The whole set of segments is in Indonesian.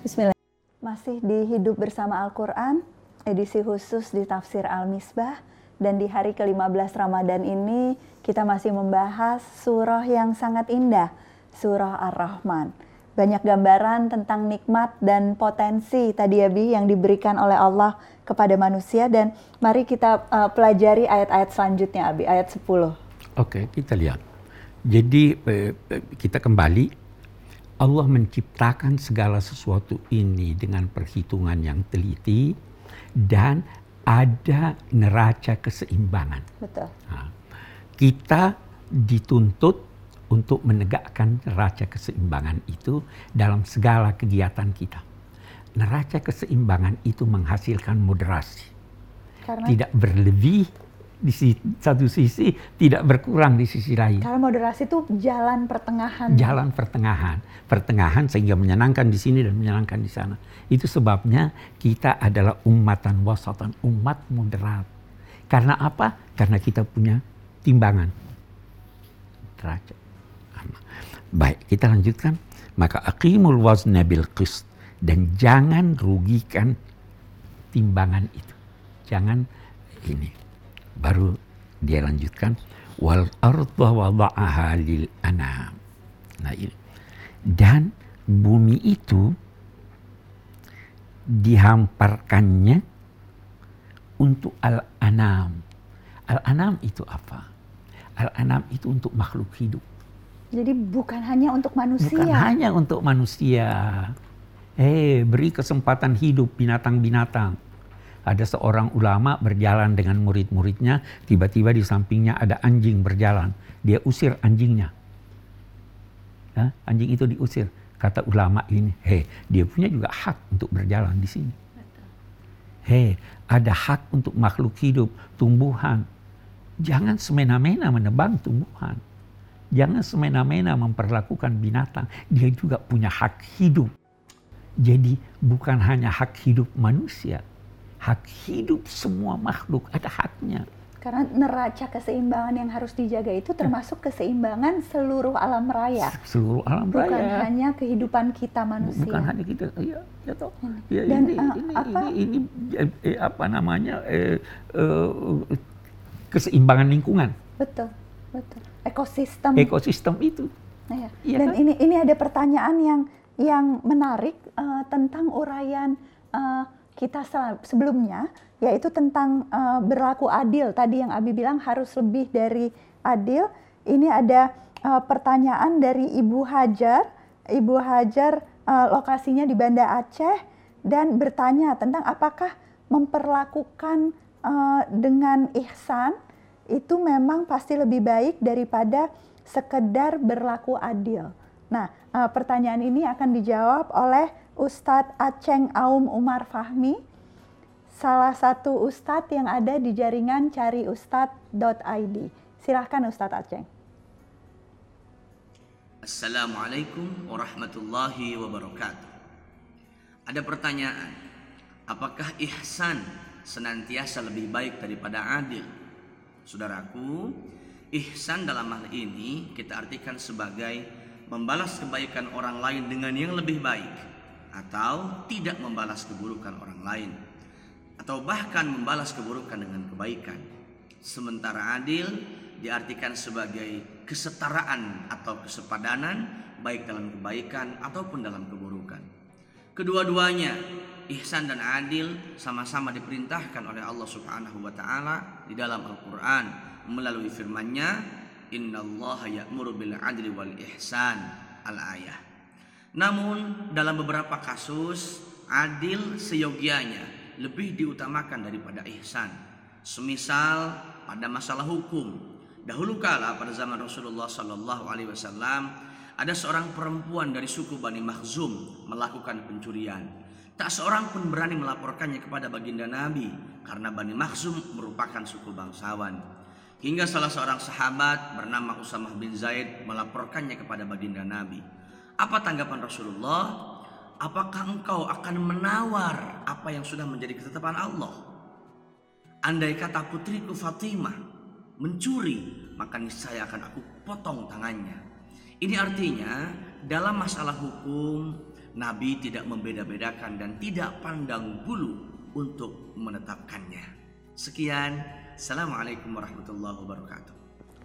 Bismillah. Masih di Hidup Bersama Al-Quran, edisi khusus di Tafsir Al-Misbah. Dan di hari ke-15 Ramadan ini, kita masih membahas surah yang sangat indah, surah Ar-Rahman. Banyak gambaran tentang nikmat dan potensi tadi ya Bi yang diberikan oleh Allah kepada manusia. Dan mari kita uh, pelajari ayat-ayat selanjutnya Abi, ayat 10. Oke, kita lihat. Jadi eh, kita kembali Allah menciptakan segala sesuatu ini dengan perhitungan yang teliti dan ada neraca keseimbangan. Betul. Nah, kita dituntut untuk menegakkan neraca keseimbangan itu dalam segala kegiatan kita. Neraca keseimbangan itu menghasilkan moderasi. Karena Tidak berlebih di satu sisi, tidak berkurang di sisi lain. Karena moderasi itu jalan pertengahan. Jalan pertengahan, pertengahan sehingga menyenangkan di sini dan menyenangkan di sana. Itu sebabnya kita adalah umatan wasatan, umat moderat. Karena apa? Karena kita punya timbangan. Derajat. Baik, kita lanjutkan. Maka aqimul wazna bil qist dan jangan rugikan timbangan itu. Jangan ini baru dia lanjutkan wal arda wada'aha lil anam. Nah ini. Dan bumi itu dihamparkannya untuk al-anam. Al-anam itu apa? Al-anam itu untuk makhluk hidup. Jadi bukan hanya untuk manusia. Bukan hanya untuk manusia. Eh, beri kesempatan hidup binatang-binatang ada seorang ulama berjalan dengan murid-muridnya, tiba-tiba di sampingnya ada anjing berjalan. Dia usir anjingnya. Ya, anjing itu diusir. Kata ulama ini, hei, dia punya juga hak untuk berjalan di sini. Hei, ada hak untuk makhluk hidup, tumbuhan. Jangan semena-mena menebang tumbuhan. Jangan semena-mena memperlakukan binatang. Dia juga punya hak hidup. Jadi bukan hanya hak hidup manusia, hak hidup semua makhluk ada haknya. Karena neraca keseimbangan yang harus dijaga itu termasuk keseimbangan seluruh alam raya. Seluruh alam Bukan raya. Bukan hanya kehidupan kita manusia. Bukan hanya kita, iya, ya toh. Ya, Dan, ini, uh, ini, apa? ini, ini, eh, eh, apa namanya eh, eh, keseimbangan lingkungan, Betul, betul. Ekosistem. ekosistem itu. Iya Dan kan? ini ini ada pertanyaan yang yang menarik uh, tentang uraian uh, kita sebelumnya, yaitu tentang uh, berlaku adil. Tadi yang Abi bilang harus lebih dari adil. Ini ada uh, pertanyaan dari Ibu Hajar. Ibu Hajar uh, lokasinya di Banda Aceh dan bertanya tentang apakah memperlakukan uh, dengan ihsan itu memang pasti lebih baik daripada sekedar berlaku adil. Nah, uh, pertanyaan ini akan dijawab oleh Ustadz Aceng Aum Umar Fahmi, salah satu ustadz yang ada di jaringan cariustadz.id. Silahkan Ustadz Aceng. Assalamualaikum warahmatullahi wabarakatuh. Ada pertanyaan, apakah ihsan senantiasa lebih baik daripada adil? Saudaraku, ihsan dalam hal ini kita artikan sebagai membalas kebaikan orang lain dengan yang lebih baik atau tidak membalas keburukan orang lain atau bahkan membalas keburukan dengan kebaikan. Sementara adil diartikan sebagai kesetaraan atau kesepadanan baik dalam kebaikan ataupun dalam keburukan. Kedua-duanya ihsan dan adil sama-sama diperintahkan oleh Allah Subhanahu wa taala di dalam Al-Qur'an melalui firman-Nya innallaha ya'muru bil adli wal ihsan al-ayah. Namun dalam beberapa kasus adil seyogianya lebih diutamakan daripada ihsan. Semisal pada masalah hukum, dahulu kala pada zaman Rasulullah Sallallahu Alaihi Wasallam ada seorang perempuan dari suku Bani Makhzum melakukan pencurian. Tak seorang pun berani melaporkannya kepada baginda Nabi karena Bani Makhzum merupakan suku bangsawan. Hingga salah seorang sahabat bernama Usamah bin Zaid melaporkannya kepada baginda Nabi. Apa tanggapan Rasulullah? Apakah engkau akan menawar apa yang sudah menjadi ketetapan Allah? Andai kata putriku Fatimah mencuri, maka niscaya akan aku potong tangannya. Ini artinya dalam masalah hukum Nabi tidak membeda-bedakan dan tidak pandang bulu untuk menetapkannya. Sekian, Assalamualaikum warahmatullahi wabarakatuh.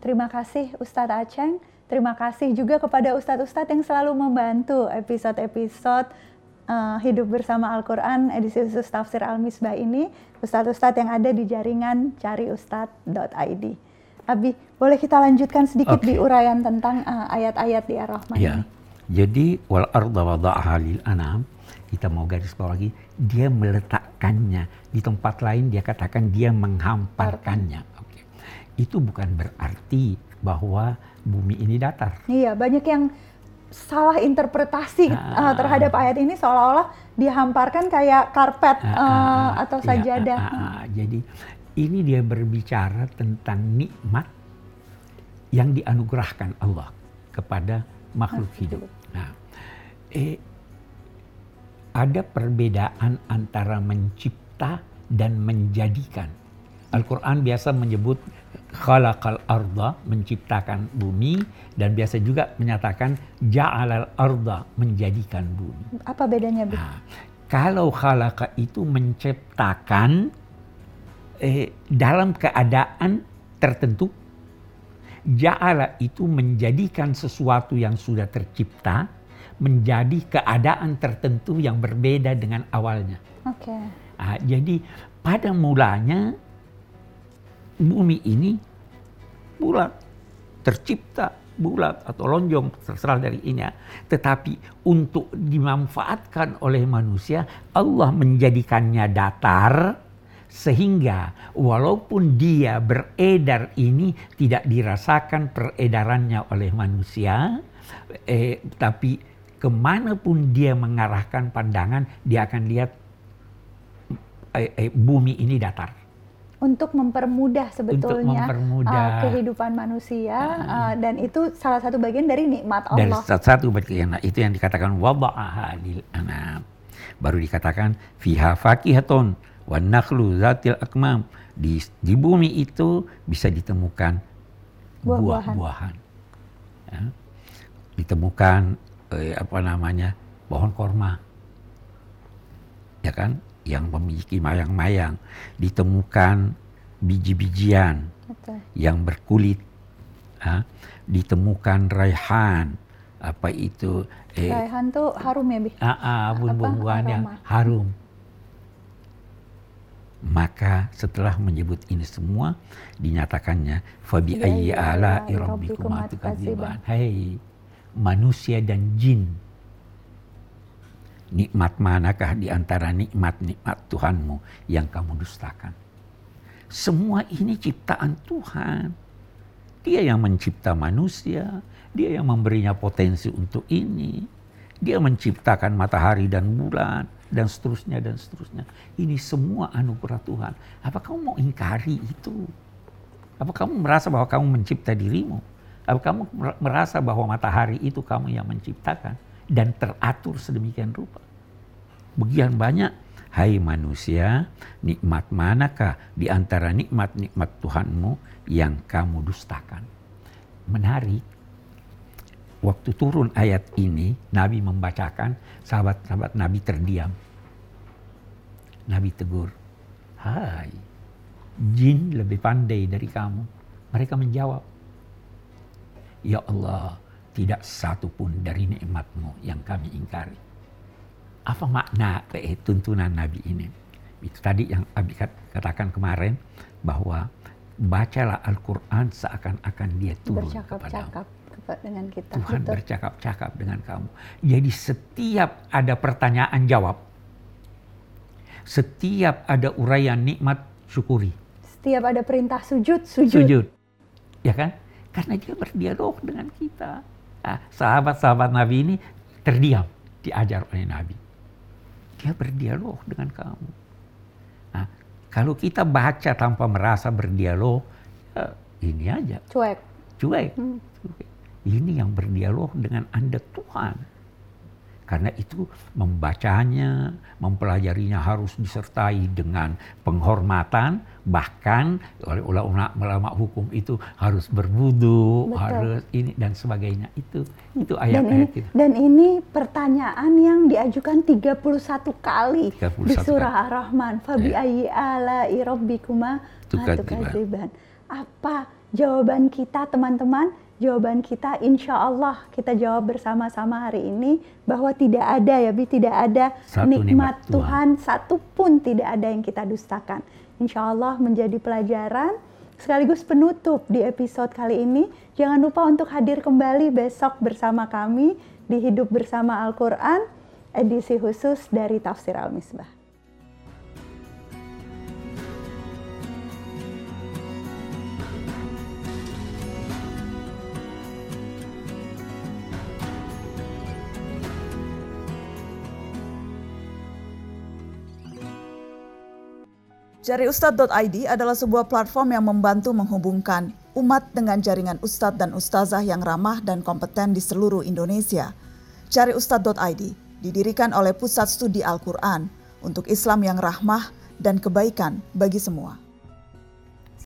Terima kasih Ustadz Aceng. Terima kasih juga kepada Ustadz-Ustadz yang selalu membantu episode-episode uh, Hidup Bersama Al-Quran edisi khusus Tafsir Al-Misbah ini. Ustadz-Ustadz yang ada di jaringan cariustadz.id. Abi, boleh kita lanjutkan sedikit okay. di uraian tentang uh, ayat-ayat di Ar-Rahman ya. Jadi, wal arda wada'aha lil anam, kita mau garis bawah lagi, dia meletakkannya. Di tempat lain dia katakan dia menghamparkannya. Okay. Itu bukan berarti bahwa bumi ini datar. Iya, banyak yang salah interpretasi uh, terhadap ayat ini seolah-olah dihamparkan kayak karpet uh, uh, atau iya, sajadah. uh, uh, jadi ini dia berbicara tentang nikmat yang dianugerahkan Allah kepada makhluk hidup. Nah, eh, ada perbedaan antara mencipta dan menjadikan. Al-Quran biasa menyebut khalaqal arda menciptakan bumi dan biasa juga menyatakan ja'alal arda menjadikan bumi. Apa bedanya, Bu? Nah, kalau khalaqa itu menciptakan eh, dalam keadaan tertentu, ja'ala itu menjadikan sesuatu yang sudah tercipta menjadi keadaan tertentu yang berbeda dengan awalnya. Oke. Okay. Nah, jadi pada mulanya bumi ini bulat, tercipta bulat atau lonjong terserah dari ini. Tetapi untuk dimanfaatkan oleh manusia, Allah menjadikannya datar sehingga walaupun dia beredar ini tidak dirasakan peredarannya oleh manusia, eh, tapi ke mana pun dia mengarahkan pandangan, dia akan lihat eh, eh, bumi ini datar untuk mempermudah sebetulnya untuk mempermudah. Uh, kehidupan manusia uh, dan itu salah satu bagian dari nikmat Allah. Dari salah satu bagian nah, itu yang dikatakan wada'aha lil anam. Baru dikatakan fiha fakihatun wan nakhlu zatil akmam. Di, di bumi itu bisa ditemukan buah-buahan. Ya. Ditemukan eh, apa namanya? pohon korma. Ya kan? yang memiliki mayang-mayang, ditemukan biji-bijian yang berkulit, ha? ditemukan raihan, apa itu? Eh, raihan tuh harum ya, Bi? Ah, ah buah-buahan yang harum. Maka setelah menyebut ini semua dinyatakannya fabi ayyi ala rabbikum Hai manusia dan jin Nikmat manakah di antara nikmat-nikmat Tuhanmu yang kamu dustakan? Semua ini ciptaan Tuhan. Dia yang mencipta manusia, dia yang memberinya potensi untuk ini. Dia menciptakan matahari dan bulan dan seterusnya dan seterusnya. Ini semua anugerah Tuhan. Apa kamu mau ingkari itu? Apa kamu merasa bahwa kamu mencipta dirimu? Kamu merasa bahwa matahari itu kamu yang menciptakan? dan teratur sedemikian rupa. Begian banyak, hai manusia, nikmat manakah di antara nikmat-nikmat Tuhanmu yang kamu dustakan? Menarik. Waktu turun ayat ini, Nabi membacakan, sahabat-sahabat Nabi terdiam. Nabi tegur, hai, jin lebih pandai dari kamu. Mereka menjawab, Ya Allah, tidak satu pun dari nikmatmu yang kami ingkari. Apa makna eh, tuntunan Nabi ini? Itu tadi yang Abi katakan kemarin bahwa bacalah Al-Quran seakan-akan dia turun bercakap-cakap dengan kita. Tuhan bercakap-cakap dengan kamu. Jadi setiap ada pertanyaan jawab, setiap ada uraian nikmat syukuri. Setiap ada perintah sujud, sujud. Sujud. Ya kan? Karena dia berdialog dengan kita. Nah, sahabat-sahabat Nabi ini terdiam, diajar oleh Nabi. Dia berdialog dengan kamu. Nah, kalau kita baca tanpa merasa berdialog, ya ini aja. Cuek. Cuek. Hmm. Ini yang berdialog dengan Anda Tuhan. Karena itu membacanya, mempelajarinya harus disertai dengan penghormatan, bahkan oleh ulama-ulama hukum itu harus berwudu, harus ini dan sebagainya. Itu itu ayat-ayat itu. Dan ini pertanyaan yang diajukan 31 kali 31 di surah Ar-Rahman. Fabi ya. ayyi rabbikuma. Apa jawaban kita teman-teman? Jawaban kita insya Allah kita jawab bersama-sama hari ini bahwa tidak ada ya Bi tidak ada satu nikmat, Tuhan. Tuhan satu pun tidak ada yang kita dustakan. Insya Allah menjadi pelajaran sekaligus penutup di episode kali ini. Jangan lupa untuk hadir kembali besok bersama kami di Hidup Bersama Al-Quran edisi khusus dari Tafsir Al-Misbah. Jari Ustadz.id adalah sebuah platform yang membantu menghubungkan umat dengan jaringan ustadz dan ustazah yang ramah dan kompeten di seluruh Indonesia. Jari Ustadz.id didirikan oleh Pusat Studi Al-Quran untuk Islam yang rahmah dan kebaikan bagi semua.